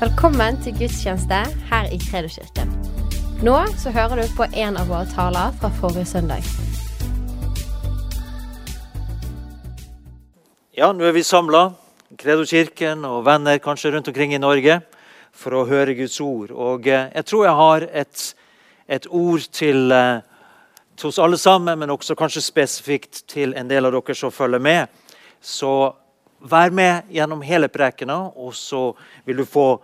Velkommen til gudstjeneste her i Kredoskirken. Nå så hører du på en av våre taler fra forrige søndag. Ja, nå er vi samla, Kredo-kirken og venner kanskje rundt omkring i Norge, for å høre Guds ord. Og eh, jeg tror jeg har et, et ord til, eh, til oss alle sammen, men også kanskje spesifikt til en del av dere som følger med. Så vær med gjennom hele prekena, og så vil du få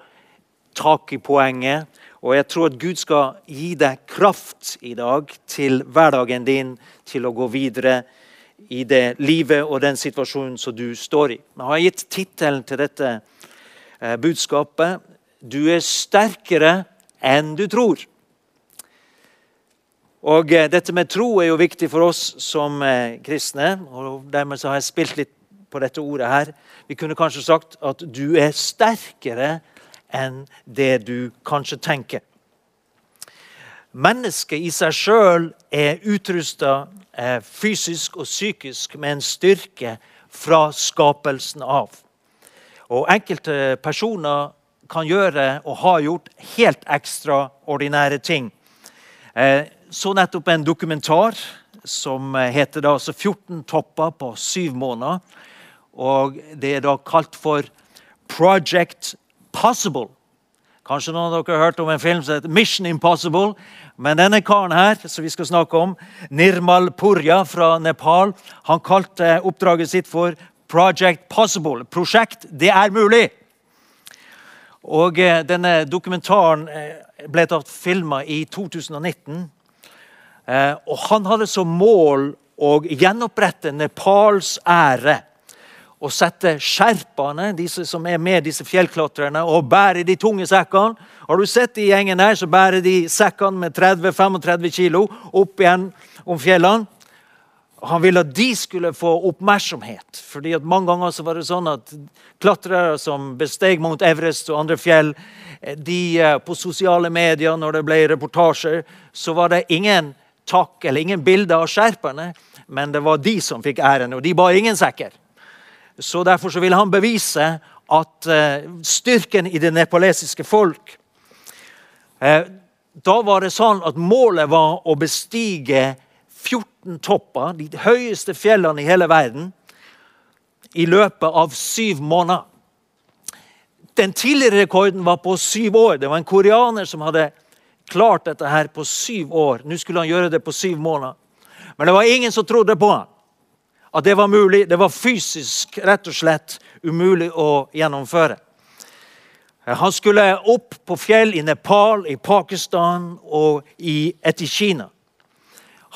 tak i poenget. Og jeg tror at Gud skal gi deg kraft i dag til hverdagen din, til å gå videre i det livet og den situasjonen som du står i. Jeg har gitt tittelen til dette eh, budskapet 'Du er sterkere enn du tror'. Og eh, Dette med tro er jo viktig for oss som eh, kristne. og Dermed har jeg spilt litt på dette ordet her. Vi kunne kanskje sagt at du er sterkere enn det du kanskje tenker. Mennesket i seg sjøl er utrusta eh, fysisk og psykisk med en styrke fra skapelsen av. Og enkelte personer kan gjøre og har gjort helt ekstraordinære ting. Eh, så nettopp en dokumentar som heter da altså 14 topper på syv måneder. Og Det er da kalt for Project Possible. Kanskje noen av dere har hørt om en film som heter Mission Impossible. Men denne karen her, som vi skal snakke om, Nirmal Purja fra Nepal, han kalte oppdraget sitt for Project Possible. Prosjekt det er mulig. Og eh, Denne dokumentaren eh, ble tatt filma i 2019. Eh, og Han hadde som mål å gjenopprette Nepals ære og sette sherpaene, disse som er med disse fjellklatrerne, og bære de tunge sekkene. Har du sett de gjengen der, så bærer de sekkene med 30-35 kilo opp igjen om fjellene. Han ville at de skulle få oppmerksomhet. fordi at Mange ganger så var det sånn at klatrere som besteg mot Everest og andre fjell, de eh, på sosiale medier, når det ble reportasjer, så var det ingen takk eller ingen bilder av sherpaene, men det var de som fikk æren, og de bar ingen sekker. Så Derfor så ville han bevise at uh, styrken i det nepalesiske folk uh, Da var det sånn at målet var å bestige 14 topper, de høyeste fjellene i hele verden, i løpet av syv måneder. Den tidligere rekorden var på syv år. Det var en koreaner som hadde klart dette her på syv år. Nå skulle han gjøre det på syv måneder. Men det var ingen som trodde på han at det var mulig. Det var fysisk rett og slett umulig å gjennomføre. Han skulle opp på fjell i Nepal, i Pakistan og i, etter Kina.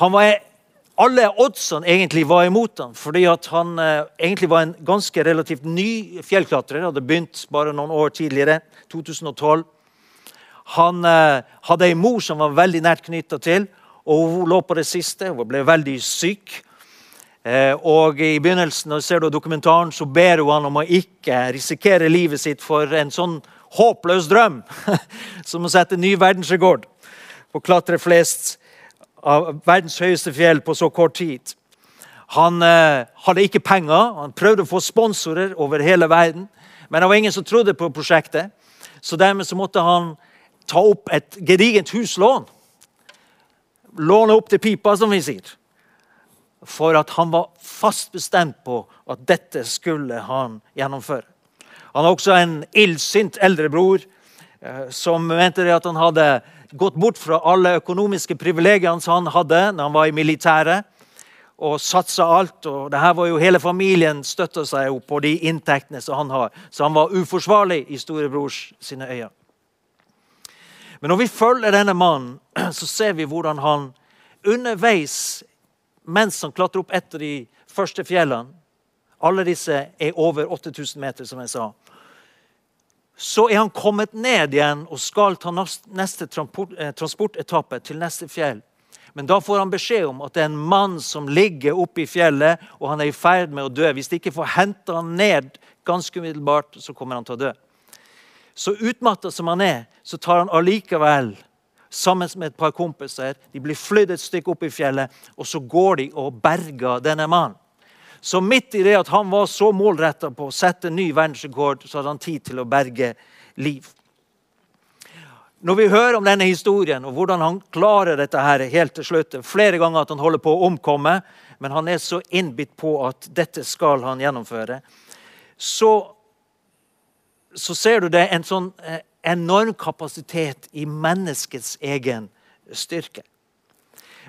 Han var, alle oddsene egentlig var imot ham, fordi han eh, egentlig var en ganske relativt ny fjellklatrer. Hadde begynt bare noen år tidligere, 2012. Han eh, hadde ei mor som var veldig nært knytta til, og hun lå på det siste. Hun ble veldig syk. Eh, og I begynnelsen når ser du dokumentaren, så ber hun han om å ikke risikere livet sitt for en sånn håpløs drøm som å sette ny verdensrekord å klatre flest av verdens høyeste fjell på så kort tid. Han eh, hadde ikke penger. Han prøvde å få sponsorer over hele verden. Men det var ingen som trodde på prosjektet, så dermed så måtte han ta opp et gedigent huslån. Låne opp til pipa, som vi sier for at han var fast bestemt på at dette skulle han gjennomføre. Han har også en illsint eldrebror eh, som mente at han hadde gått bort fra alle økonomiske privilegiene som han hadde når han var i militæret, og satsa alt. og det her var jo Hele familien støtta seg jo på de inntektene som han har. Så han var uforsvarlig i storebrors sine øyne. Men når vi følger denne mannen, så ser vi hvordan han underveis mens han klatrer opp etter de første fjellene Alle disse er over 8000 meter, som jeg sa. Så er han kommet ned igjen og skal ta neste eh, transportetappe til neste fjell. Men da får han beskjed om at det er en mann som ligger oppe i fjellet, og han er i ferd med å dø. Hvis de ikke får henta han ned ganske umiddelbart, så kommer han til å dø. Så utmatta som han er, så tar han allikevel sammen med et par kompiser. De blir flydd et stykke opp i fjellet, og så går de og berger denne mannen. Så midt i det at han var så målretta på å sette ny verdensrekord, så hadde han tid til å berge liv. når vi hører om denne historien og hvordan han klarer dette her helt til slutt Flere ganger at han holder på å omkomme, men han er så innbitt på at dette skal han gjennomføre. Så, så ser du det en sånn eh, enorm kapasitet i menneskets egen styrke.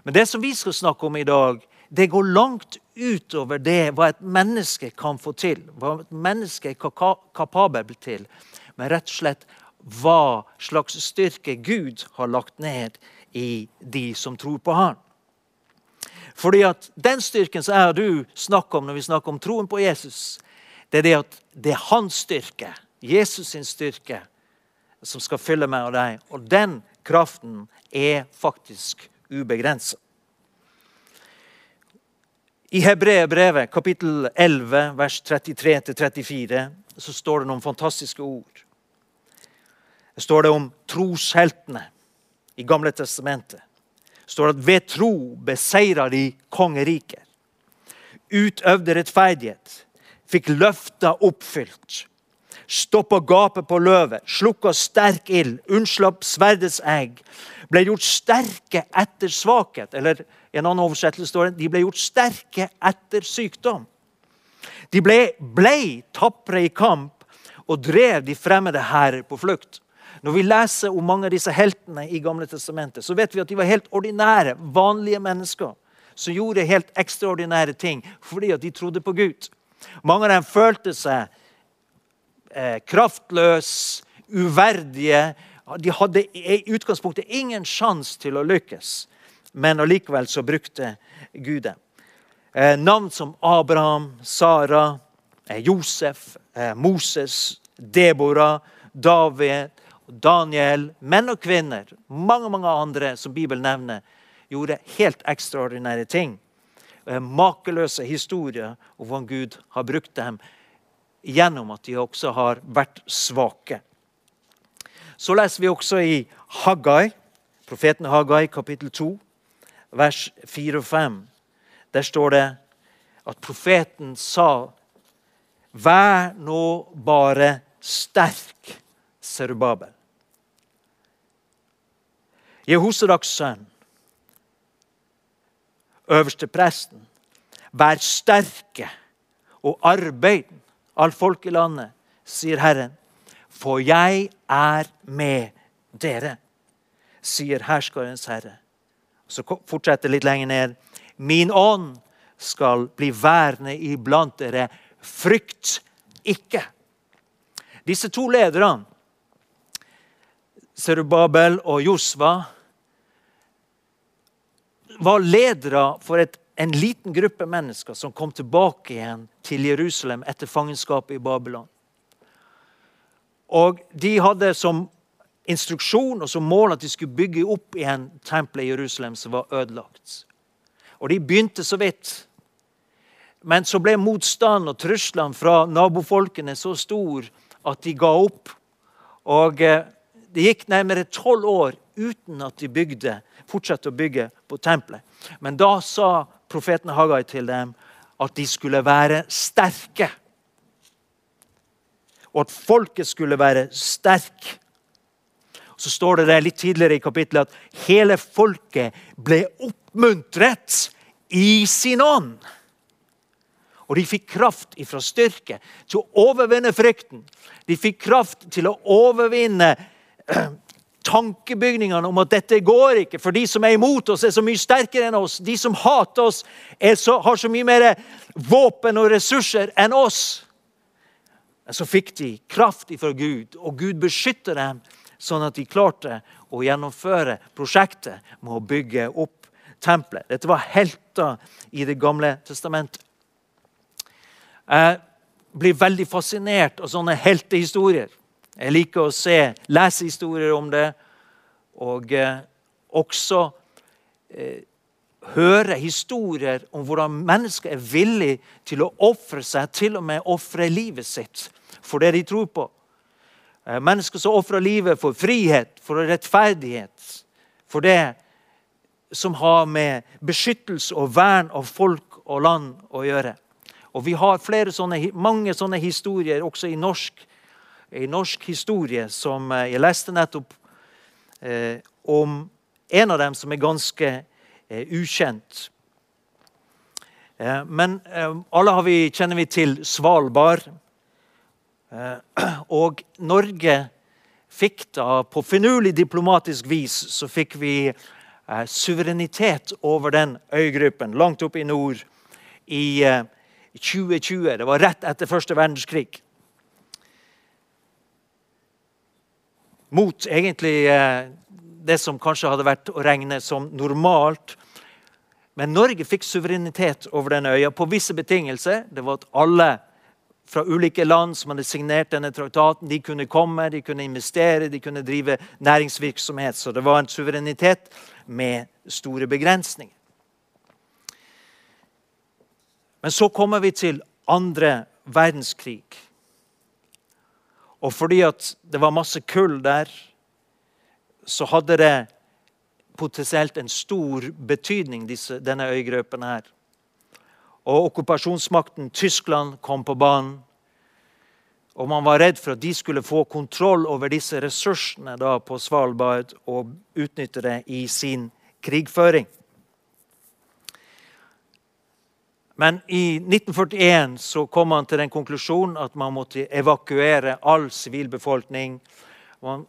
Men det som vi skal snakke om i dag, det går langt utover det hva et menneske kan få til. Hva et menneske er kapabel til. Men rett og slett hva slags styrke Gud har lagt ned i de som tror på Han. Fordi at Den styrken som jeg og du snakker om når vi snakker om troen på Jesus, det er det at det er hans styrke, Jesus sin styrke, som skal fylle meg og deg. Og den kraften er faktisk ubegrensa. I Hebreerbrevet kapittel 11, vers 33-34, så står det noen fantastiske ord. Det står det om trosheltene i Gamle testamentet. Det står at ved tro beseira de kongeriker. Utøvde rettferdighet. Fikk løfta oppfylt. Stoppa gapet på løvet. Slukka sterk ild. Unnslapp sverdets egg. Ble gjort sterke etter svakhet. Eller i en annen oversettelse står det de ble gjort sterke etter sykdom. De ble, ble tapre i kamp og drev de fremmede hærer på flukt. Når vi leser om mange av disse heltene i Gamle testamentet, så vet vi at de var helt ordinære, vanlige mennesker som gjorde helt ekstraordinære ting fordi at de trodde på Gud. Mange av dem følte seg eh, kraftløse, uverdige. De hadde i utgangspunktet ingen sjanse til å lykkes, men allikevel så brukte Gud dem. Eh, navn som Abraham, Sara, eh, Josef, eh, Moses, Deborah, David, Daniel, menn og kvinner, mange mange andre som Bibelen nevner, gjorde helt ekstraordinære ting. Eh, makeløse historier om hvordan Gud har brukt dem gjennom at de også har vært svake. Så leser vi også i Haggai, profeten Haggai, kapittel 2, vers 4 og 5. Der står det at profeten sa Vær nå bare sterk, Serubabel. Jehosedaks sønn, øverste presten, vær sterke og arbeid, all folk i landet, sier Herren, for jeg er med dere, sier herskarens herre. Så fortsetter litt lenger ned. Min ånd skal bli værende iblant dere. Frykt ikke. Disse to lederne Serubabel og Josva var ledere for et, en liten gruppe mennesker som kom tilbake igjen til Jerusalem etter fangenskapet i Babylon. Og De hadde som instruksjon og som mål at de skulle bygge opp igjen tempelet i Jerusalem som var ødelagt. Og De begynte så vidt. Men så ble motstanden og truslene fra nabofolkene så stor at de ga opp. Og eh, det gikk nærmere tolv år uten at de bygde, fortsatte å bygge på tempelet. Men da sa profeten Hagai til dem at de skulle være sterke. Og at folket skulle være sterk. Så står det der litt tidligere i kapittelet at hele folket ble oppmuntret i sin ånd. Og de fikk kraft ifra styrke til å overvinne frykten. De fikk kraft til å overvinne tankebygningene om at dette går ikke, for de som er imot oss, er så mye sterkere enn oss. De som hater oss, så, har så mye mer våpen og ressurser enn oss. Men så fikk de kraft fra Gud, og Gud beskytter dem, sånn at de klarte å gjennomføre prosjektet med å bygge opp tempelet. Dette var helter i Det gamle testamentet. Jeg blir veldig fascinert av sånne heltehistorier. Jeg liker å se, lese historier om det, og eh, også eh, høre historier om hvordan mennesker er villige til å ofre seg, til og med ofre livet sitt for det de tror på. Eh, mennesker som ofrer livet for frihet, for rettferdighet, for det som har med beskyttelse og vern av folk og land å gjøre. Og Vi har sånne, mange sånne historier også i norsk i norsk historie som eh, jeg leste nettopp eh, om en av dem som er ganske eh, ukjent. Eh, men eh, alle vi, kjenner vi til Svalbard. Eh, og Norge fikk da på finurlig diplomatisk vis så fikk vi suverenitet over den øygruppen langt oppe i nord i 2020. Det var rett etter første verdenskrig. Mot egentlig det som kanskje hadde vært å regne som normalt. Men Norge fikk suverenitet over denne øya på visse betingelser. Det var at alle fra ulike land som hadde signert denne traktaten, de kunne komme, de kunne investere, de kunne drive næringsvirksomhet. Så det var en suverenitet med store begrensninger. Men så kommer vi til andre verdenskrig. Og fordi at det var masse kull der så hadde det potensielt en stor betydning, disse, denne øygruppen her. Og okkupasjonsmakten Tyskland kom på banen. Og man var redd for at de skulle få kontroll over disse ressursene da, på Svalbard og utnytte det i sin krigføring. Men i 1941 så kom han til den konklusjonen at man måtte evakuere all sivilbefolkning. Man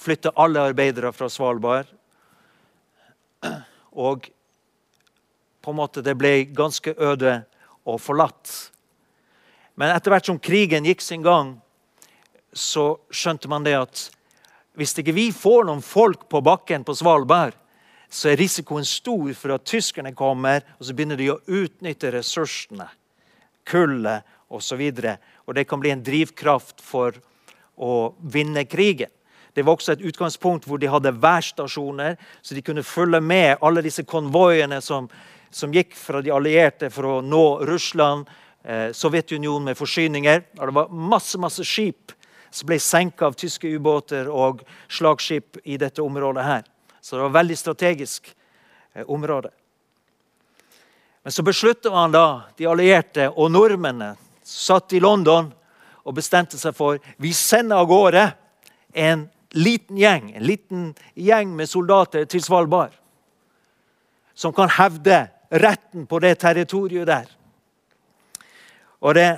flytte alle arbeidere fra Svalbard. Og på en måte det ble ganske øde og forlatt. Men etter hvert som krigen gikk sin gang, så skjønte man det at hvis ikke vi får noen folk på bakken på Svalbard, så er risikoen stor for at tyskerne kommer og så begynner de å utnytte ressursene. Kullet osv. Og, så og det kan bli en drivkraft for å vinne krigen. Det var også et utgangspunkt hvor de hadde værstasjoner, så de kunne følge med alle disse konvoiene som, som gikk fra de allierte for å nå Russland, eh, Sovjetunionen med forsyninger. Og det var masse, masse skip som ble senka av tyske ubåter og slagskip i dette området. her. Så det var et veldig strategisk eh, område. Men så besluttet man da, de allierte og nordmennene satt i London og bestemte seg for vi sender av gårde en liten gjeng, en liten gjeng med soldater til Svalbard. Som kan hevde retten på det territoriet der. Og det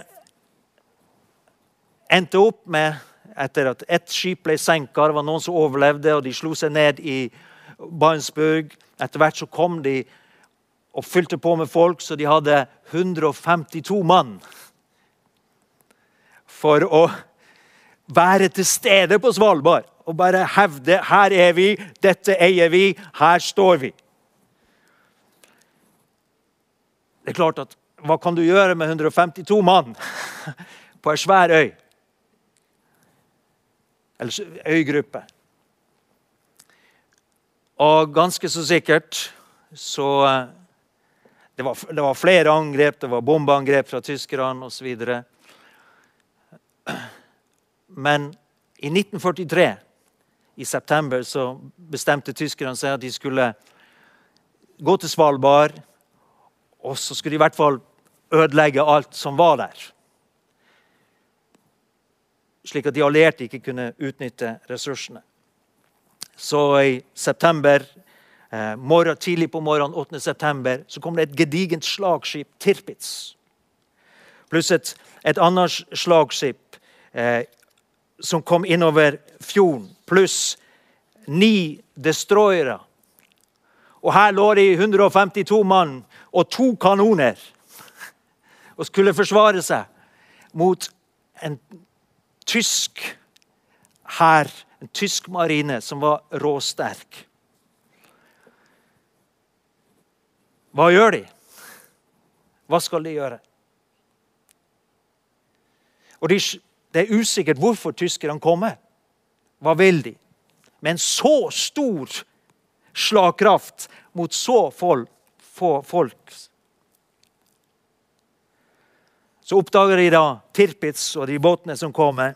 endte opp med, etter at ett skip ble senka, det var noen som overlevde, og de slo seg ned i Barentsburg. Etter hvert så kom de og fylte på med folk, så de hadde 152 mann. For å være til stede på Svalbard og bare hevde her er vi, dette eier vi, her står vi. Det er klart at Hva kan du gjøre med 152 mann på ei svær øy? Eller øygruppe. Og ganske så sikkert så det var, det var flere angrep, det var bombeangrep fra tyskerne osv. Men i 1943 i september så bestemte tyskerne seg at de skulle gå til Svalbard. Og så skulle de i hvert fall ødelegge alt som var der. Slik at de allierte ikke kunne utnytte ressursene. Så i september, eh, morgen, tidlig på morgenen 8. september så kom det et gedigent slagskip, Tirpitz. Pluss et, et annet slagskip eh, som kom innover fjorden, pluss ni destroyere. Og her lå de 152 mann og to kanoner og skulle forsvare seg mot en tysk hær, en tysk marine, som var råsterk. Hva gjør de? Hva skal de gjøre? Og de det er usikkert hvorfor tyskerne kommer. Hva vil de? Med en så stor slagkraft mot så få folk. Så oppdager de da Tirpitz og de båtene som kommer.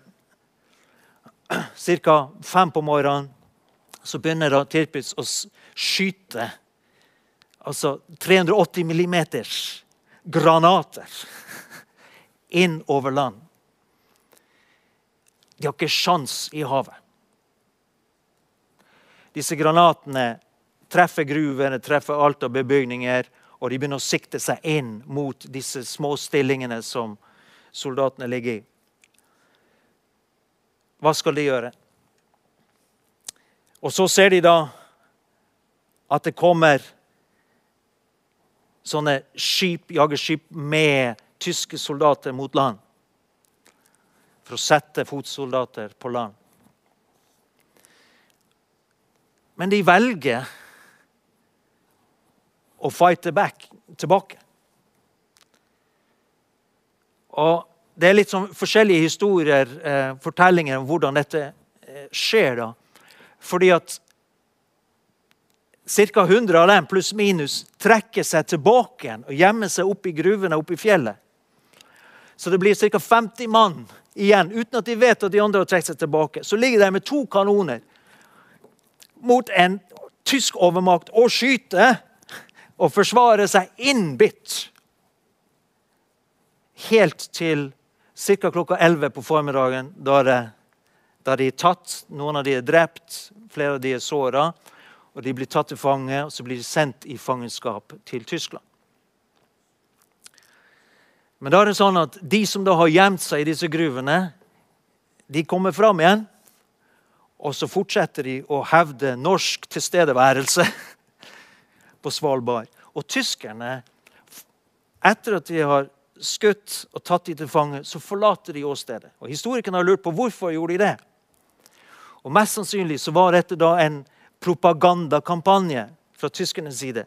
Ca. fem på morgenen så begynner Tirpitz å skyte altså 380 millimeters granater inn over land. De har ikke sjans i havet. disse granatene treffer gruvene, treffer alt av bebygninger, og de begynner å sikte seg inn mot disse små stillingene som soldatene ligger i. Hva skal de gjøre? Og så ser de da at det kommer sånne skip, jagerskip med tyske soldater mot land. For å sette fotsoldater på land. Men de velger å fighte back, tilbake. Og Det er litt sånn forskjellige historier, eh, fortellinger om hvordan dette eh, skjer. da. Fordi at ca. 100 av dem pluss minus trekker seg tilbake igjen og gjemmer seg oppe i gruvene oppe i fjellet. Så det blir ca. 50 mann igjen, uten at de vet at de andre har trukket seg tilbake. Så ligger de med to kanoner mot en tysk overmakt og skyter og forsvarer seg innbitt. Helt til ca. klokka 11 på formiddagen, da, det, da de er tatt. Noen av de er drept, flere av de er såra. Og de blir tatt til fange, og så blir de sendt i fangenskap til Tyskland. Men da er det sånn at de som da har gjemt seg i disse gruvene, de kommer fram igjen. Og så fortsetter de å hevde norsk tilstedeværelse på Svalbard. Og tyskerne, etter at de har skutt og tatt de til fange, så forlater de åstedet. Og Historikerne har lurt på hvorfor gjorde de det. Og Mest sannsynlig så var dette da en propagandakampanje fra tyskernes side.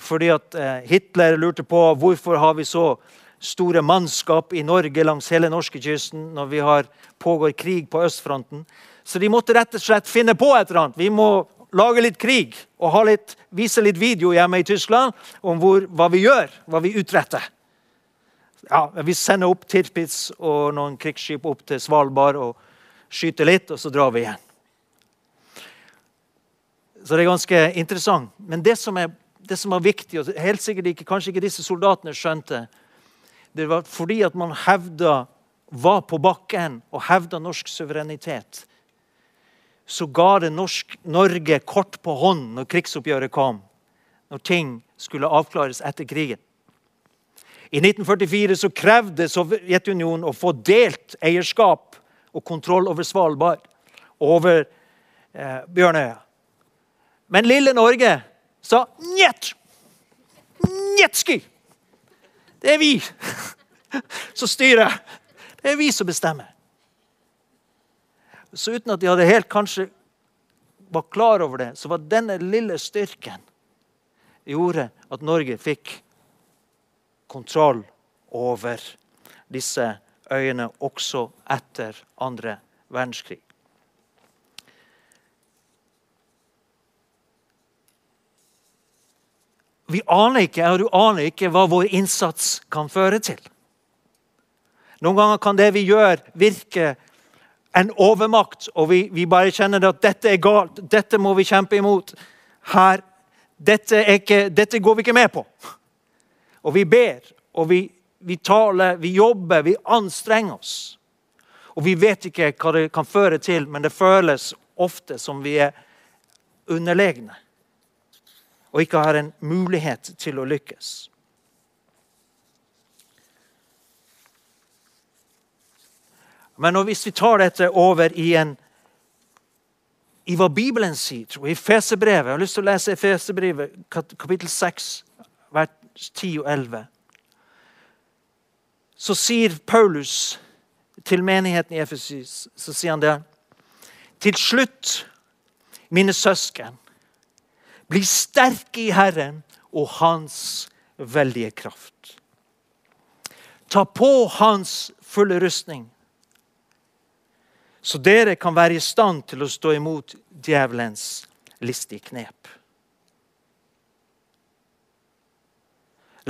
Fordi at eh, Hitler lurte på hvorfor har vi så store mannskap i Norge langs hele norskekysten når vi har pågår krig på østfronten. Så de måtte rett og slett finne på et eller annet. Vi må lage litt krig og litt, vise litt video hjemme i Tyskland om hvor, hva vi gjør, hva vi utretter. Ja, Vi sender opp Tirpitz og noen krigsskip opp til Svalbard og skyter litt, og så drar vi igjen. Så det er ganske interessant. Men det som er, det som var viktig, og helt sikkert ikke, kanskje ikke disse soldatene skjønte, det var fordi at man hevda, var på bakken og hevda norsk suverenitet så ga det norsk, Norge kort på hånd når krigsoppgjøret kom. Når ting skulle avklares etter krigen. I 1944 så krevde Sovjetunionen å få delt eierskap og kontroll over Svalbard over eh, Bjørnøya. Men lille Norge sa njet! Njetski! Det er vi som styrer. Det er vi som bestemmer. Så uten at de hadde helt kanskje var klar over det, så var denne lille styrken gjorde at Norge fikk kontroll over disse øyene også etter andre verdenskrig. Vi aner ikke, og du aner ikke hva vår innsats kan føre til. Noen ganger kan det vi gjør, virke en overmakt, og vi, vi, bare kjenner at dette er galt, dette må vi kjempe imot. Her, dette, ikke, dette går vi ikke med på. Og vi ber, og vi, vi taler, vi jobber, vi anstrenger oss. Og vi vet ikke hva det kan føre til, men det føles ofte som vi er underlegne og ikke har en mulighet til å lykkes. Men hvis vi tar dette over i, en, i hva Bibelen sier, i Fesebrevet Jeg har lyst til å lese Fesebrevet kapittel 6, vers 10 og 11. Så sier Paulus til menigheten i Efesis, så sier han det. Til slutt, mine søsken, bli sterke i Herren og Hans veldige kraft. Ta på Hans fulle rustning så dere kan være i stand til å stå imot djevelens listige knep.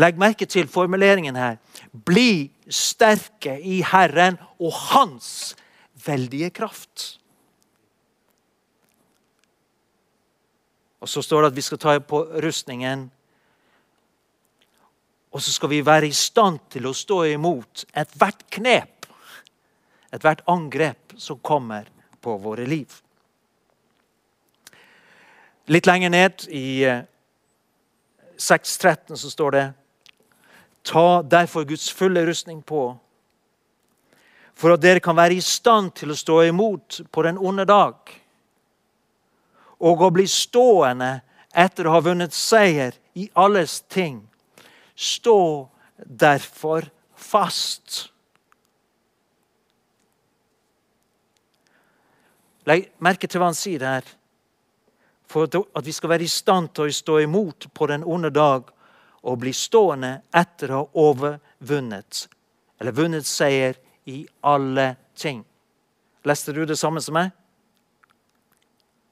Legg merke til formuleringen her. Bli sterke i Herren og Hans veldige kraft. Og Så står det at vi skal ta på rustningen. Og så skal vi være i stand til å stå imot ethvert knep ethvert angrep som kommer på våre liv. Litt lenger ned i 6.13 så står det Ta derfor Guds fulle rustning på, for at dere kan være i stand til å stå imot på den onde dag, og å bli stående etter å ha vunnet seier i alles ting. Stå derfor fast. Legg merke til hva han sier her. For at vi skal være i stand til å stå imot på den onde dag og bli stående etter å ha overvunnet, eller vunnet seier i alle ting. Leste du det samme som meg?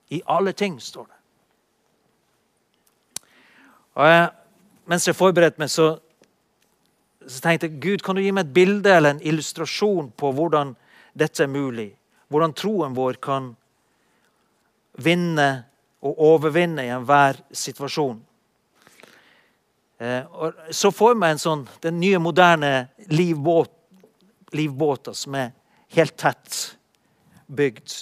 I alle ting, står det. Jeg, mens jeg forberedte meg, så, så tenkte jeg Gud, kan du gi meg et bilde eller en illustrasjon på hvordan dette er mulig? Hvordan troen vår kan vinne og overvinne i enhver situasjon. Eh, og så får man en sånn, den nye, moderne livbåt, livbåter som er helt tett bygd.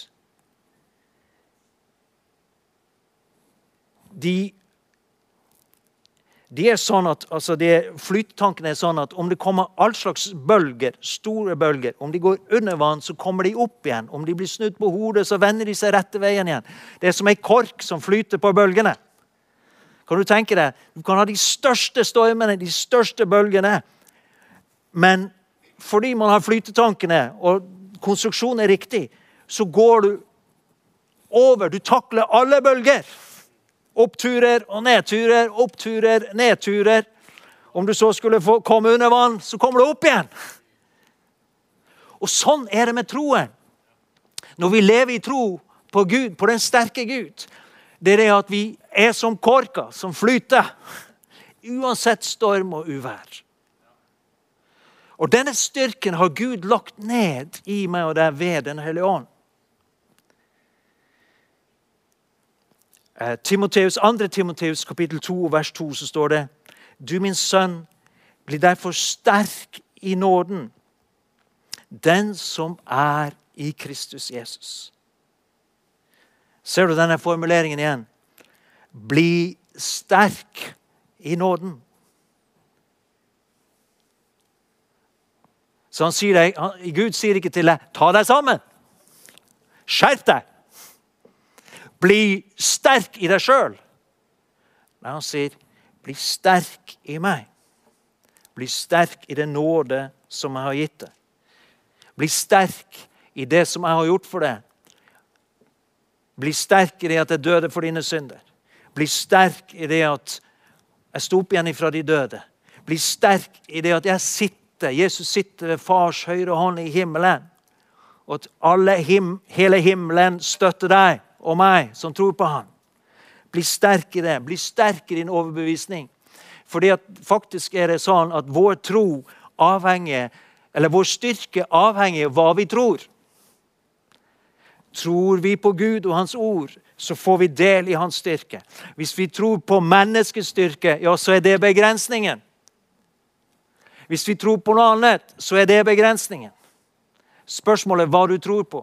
De de er sånn at, altså Flyttankene er sånn at om det kommer all slags bølger, store bølger, om de går under vann, så kommer de opp igjen. Om de blir snudd på hodet, så vender de seg rette veien igjen. Det er som ei kork som flyter på bølgene. Kan Du tenke deg, du kan ha de største stormene, de største bølgene. Men fordi man har flytetankene, og konstruksjonen er riktig, så går du over. Du takler alle bølger. Oppturer og nedturer, oppturer, nedturer. Om du så skulle komme under vann, så kommer du opp igjen. Og sånn er det med troen. Når vi lever i tro på Gud, på den sterke Gud, det er det at vi er som korka som flyter. Uansett storm og uvær. Og denne styrken har Gud lagt ned i meg og deg ved Den hellige ånd. Eh, Timoteus, 2. Timoteus kapittel 2 vers 2 så står det Du min sønn, bli derfor sterk i nåden, den som er i Kristus Jesus. Ser du denne formuleringen igjen? Bli sterk i nåden. Så han sier deg, Gud sier ikke til deg 'ta deg sammen'. Skjerp deg! Bli sterk i deg sjøl. Men han sier, 'Bli sterk i meg'. Bli sterk i den nåde som jeg har gitt deg. Bli sterk i det som jeg har gjort for deg. Bli sterk i det at jeg døde for dine synder. Bli sterk i det at jeg sto opp igjen ifra de døde. Bli sterk i det at jeg sitter, Jesus sitter ved fars høyre hånd i himmelen. Og at him, hele himmelen støtter deg og meg som tror på Han. Bli sterk i det. Bli sterk i din overbevisning. Fordi faktisk er det sånn at vår tro avhenger, eller vår styrke avhenger av hva vi tror. Tror vi på Gud og Hans ord, så får vi del i Hans styrke. Hvis vi tror på menneskets styrke, ja, så er det begrensningen. Hvis vi tror på noe annet, så er det begrensningen. Spørsmålet er hva du tror på.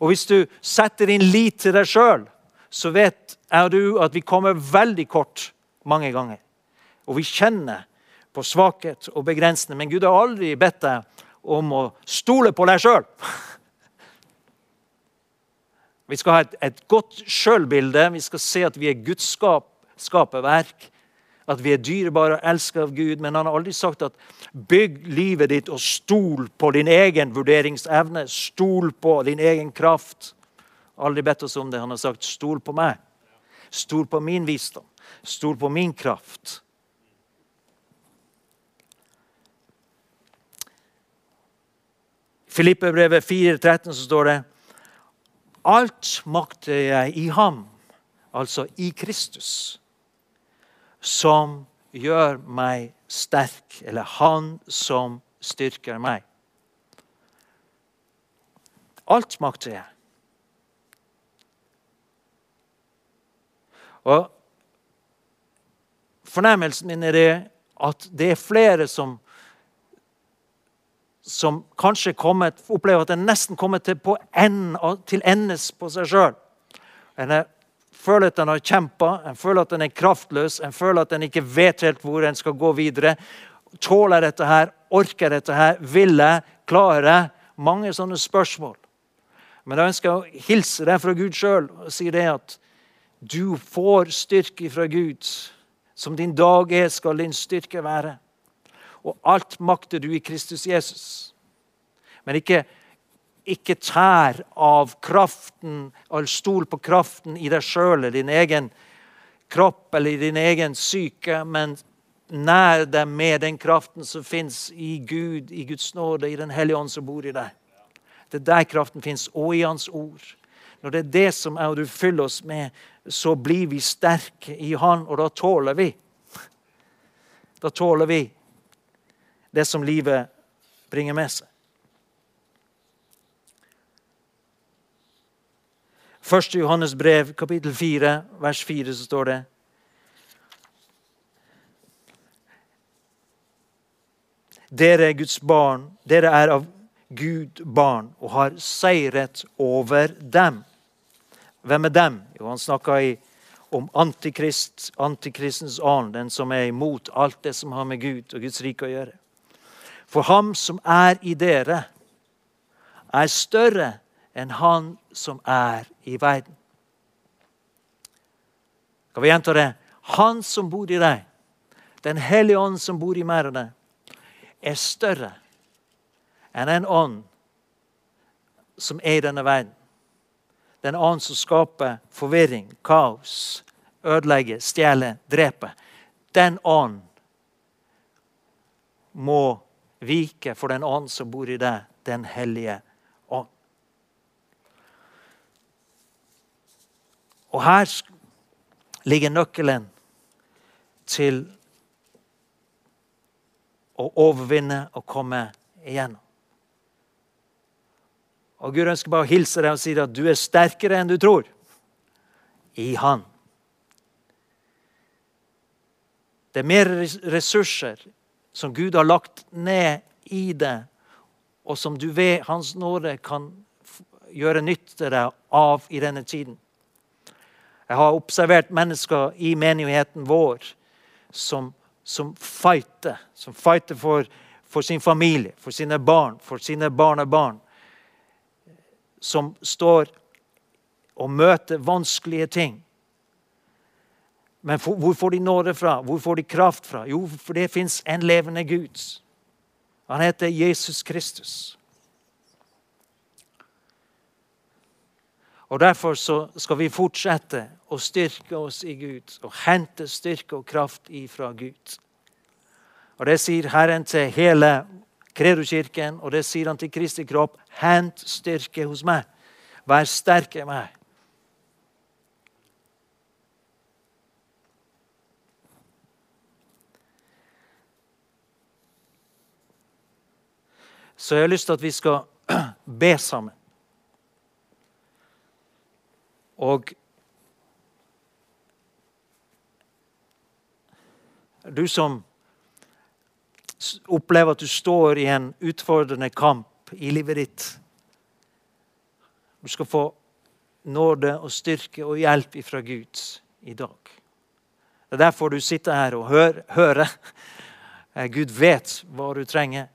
Og hvis du setter din lit til deg sjøl, så vet er du at vi kommer veldig kort mange ganger. Og vi kjenner på svakhet og begrensning. Men Gud har aldri bedt deg om å stole på deg sjøl. Vi skal ha et, et godt sjølbilde. Vi skal se at vi er Guds skap, skaperverk at vi er dyrebare og elsket av Gud, men han har aldri sagt at bygg livet ditt og stol på din egen vurderingsevne. Stol på din egen kraft. Aldri bedt oss om det. Han har sagt stol på meg. Stol på min visdom. Stol på min kraft. Filippe brevet 4,13 så står det Alt makter jeg i ham, altså i Kristus som gjør meg sterk, eller han som styrker meg. Alt makter jeg. Og Fornemmelsen min er det at det er flere som som kanskje kommet, opplever at den nesten kommer til, enden, til endes på seg sjøl. En er, føler at en har kjempa, en føler at en er kraftløs, en føler at en ikke vet helt hvor en skal gå videre. Tåler dette her? Orker dette her? Vil jeg? Klarer jeg? Mange sånne spørsmål. Men da ønsker jeg å hilse deg fra Gud sjøl og si det at du får styrke fra Gud. Som din dag er, skal din styrke være. Og alt makter du i Kristus Jesus. Men ikke, ikke tær av kraften, eller stol på kraften i deg sjøl eller din egen kropp eller din egen syke, men nær deg med den kraften som fins i Gud, i Guds nåde, i Den hellige ånd som bor i deg. Det er der kraften fins, og i Hans ord. Når det er det som er, og du fyller oss med, så blir vi sterke i Han, og da tåler vi. Da tåler vi det som livet bringer med seg. Første Johannes brev, kapittel 4, vers 4, så står det Dere er Guds barn. Dere er av Gud barn og har seiret over dem. Hvem er dem? Jo, han snakka om antikrist, antikristens ånd, den som er imot alt det som har med Gud og Guds rike å gjøre. For ham som er i dere, er større enn han som er i verden. Skal vi gjenta det? Han som bor i deg, Den hellige ånd som bor i meg og deg, er større enn en ånd som er i denne verden. Den ånd som skaper forvirring, kaos, ødelegger, stjeler, dreper. Den ånd må vike for den ånd som bor i deg, den hellige ånd. Og her ligger nøkkelen til å overvinne og komme igjennom. Og Gud ønsker bare å hilse deg og si at du er sterkere enn du tror. I Han. Det er mer ressurser som Gud har lagt ned i det, og som du ved Hans nåde kan gjøre nytte deg av i denne tiden. Jeg har observert mennesker i menigheten vår som, som fighter. Som fighter for, for sin familie, for sine barn, for sine barnebarn som står og møter vanskelige ting. Men for, hvor får de nåde fra? Hvor får de kraft fra? Jo, for det fins en levende Gud. Han heter Jesus Kristus. Og Derfor skal vi fortsette å styrke oss i Gud og hente styrke og kraft ifra Gud. Og Det sier Herren til hele Kredo-kirken, og det sier han til Kristi kropp. Hent styrke hos meg. Vær sterk i meg. Så jeg har lyst til at vi skal be sammen. Og du som opplever at du står i en utfordrende kamp i livet ditt. Du skal få nåde og styrke og hjelp fra Gud i dag. Det er derfor du sitter her og hører. hører. Gud vet hva du trenger.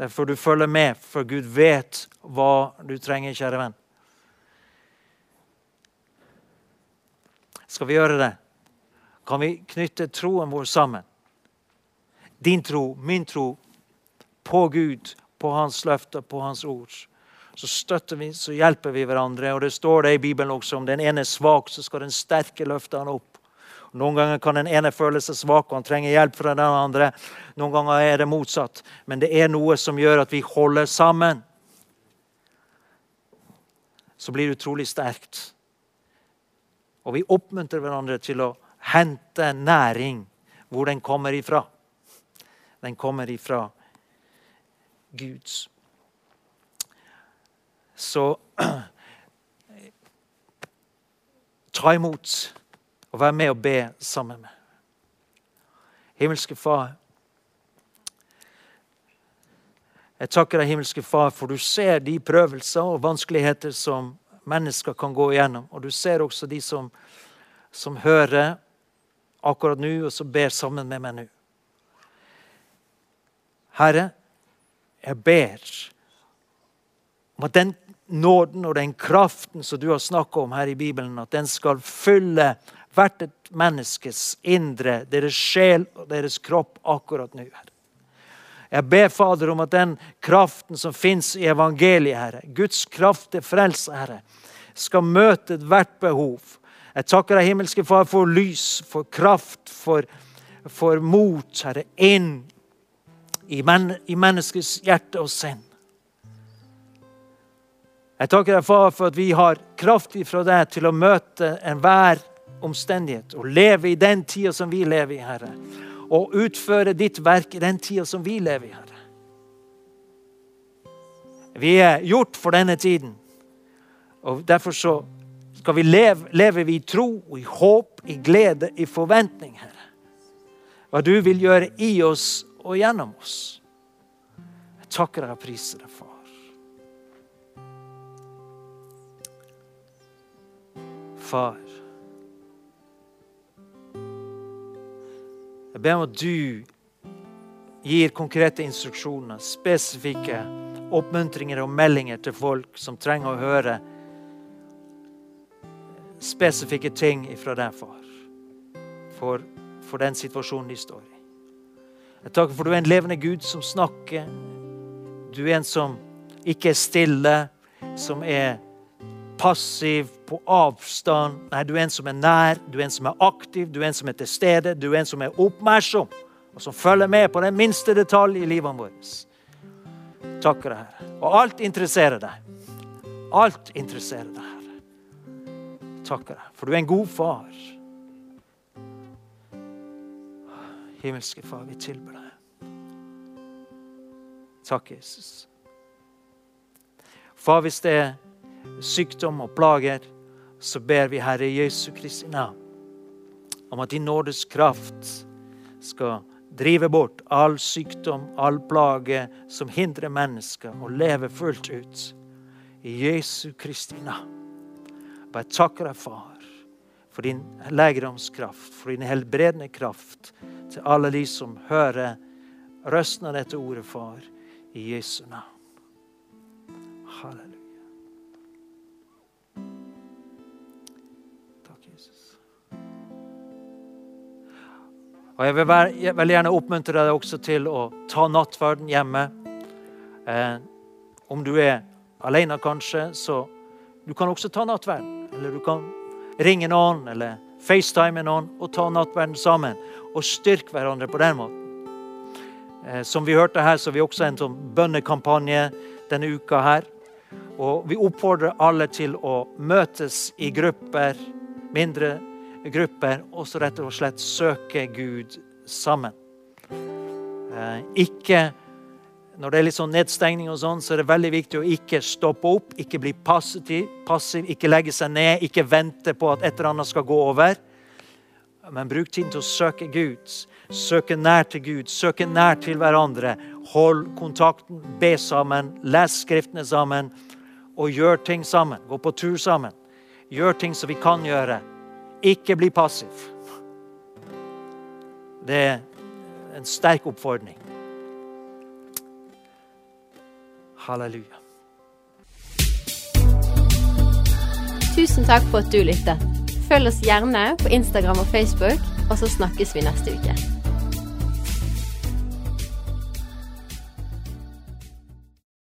Derfor du følger med, for Gud vet hva du trenger, kjære venn. Skal vi gjøre det? Kan vi knytte troen vår sammen? din tro, min tro, på Gud, på Hans løfter, på Hans ord. Så støtter vi, så hjelper vi hverandre. Og Det står det i Bibelen også om den ene er svak, så skal den sterke løfte han opp. Noen ganger kan den ene føle seg svak og han trenger hjelp fra den andre. Noen ganger er det motsatt. Men det er noe som gjør at vi holder sammen. Så blir det utrolig sterkt. Og vi oppmuntrer hverandre til å hente næring hvor den kommer ifra. Den kommer ifra Guds. Så ta imot og vær med og be sammen med. Himmelske Far. Jeg takker deg, himmelske Far, for du ser de prøvelser og vanskeligheter som mennesker kan gå igjennom. Og du ser også de som, som hører akkurat nå, og som ber sammen med meg nå. Herre, jeg ber om at den nåden og den kraften som du har snakka om her i Bibelen, at den skal fylle hvert et menneskes indre, deres sjel og deres kropp akkurat nå. Herre. Jeg ber, Fader, om at den kraften som fins i evangeliet, Herre, Guds kraft til frelse, Herre, skal møte ethvert behov. Jeg takker deg, himmelske Far, for lys, for kraft, for, for mot, Herre, inn i, men, i menneskets hjerte og sinn. Jeg takker deg, Far, for at vi har kraft fra deg til å møte enhver omstendighet å leve i den tida som vi lever i, Herre og utføre ditt verk i den tida som vi lever i, Herre. Vi er gjort for denne tiden. Og Derfor så skal vi leve, lever vi i tro, i håp, i glede, i forventning, Herre. Hva du vil gjøre i oss og gjennom oss. Jeg takker deg og priser deg, far. Far. Jeg ber om at du gir konkrete instruksjoner, spesifikke oppmuntringer og meldinger til folk som trenger å høre spesifikke ting fra deg, far, for, for den situasjonen de står i. Jeg takker for du er en levende Gud som snakker. Du er en som ikke er stille, som er passiv, på avstand. Nei, du er en som er nær, du er en som er aktiv, du er en som er til stede, du er en som er oppmerksom, og som følger med på den minste detalj i livet vårt. Takker deg, Herre. Og alt interesserer deg. Alt interesserer deg, Herre. Takker deg, for du er en god far. Himmelske Far, vi tilber deg. Takk, Jesus. Far, hvis det er sykdom og plager, så ber vi Herre Jesu Kristi navn om at din nådes kraft skal drive bort all sykdom, all plage som hindrer mennesker å leve fullt ut. I Jesu Kristi navn. Bare takker deg, Far, for din legedomskraft, for din helbredende kraft til alle de som hører røsten av dette ordet, Far, i Jesu navn. Halleluja. Og Jeg vil veldig gjerne oppmuntre deg også til å ta nattverden hjemme. Eh, om du er alene, kanskje, så du kan også ta nattverden. Eller du kan ringe noen eller FaceTime noen og ta nattverden sammen. Og styrke hverandre på den måten. Eh, som vi hørte her, så har vi også en sånn bønnekampanje denne uka her. Og vi oppfordrer alle til å møtes i grupper, mindre grupper grupper og så rett og slett søke Gud sammen. Eh, ikke Når det er litt sånn nedstengning, og sånn, så er det veldig viktig å ikke stoppe opp, ikke bli passiv, passiv, ikke legge seg ned, ikke vente på at et eller annet skal gå over. Men bruk tiden til å søke Gud. Søke nær til Gud, søke nær til hverandre. Hold kontakten, be sammen, les Skriftene sammen og gjør ting sammen. Gå på tur sammen. Gjør ting som vi kan gjøre. Ikke bli passiv. Det er en sterk oppfordring. Halleluja. Tusen takk for at du lyttet. Følg oss gjerne på Instagram og Facebook, og så snakkes vi neste uke.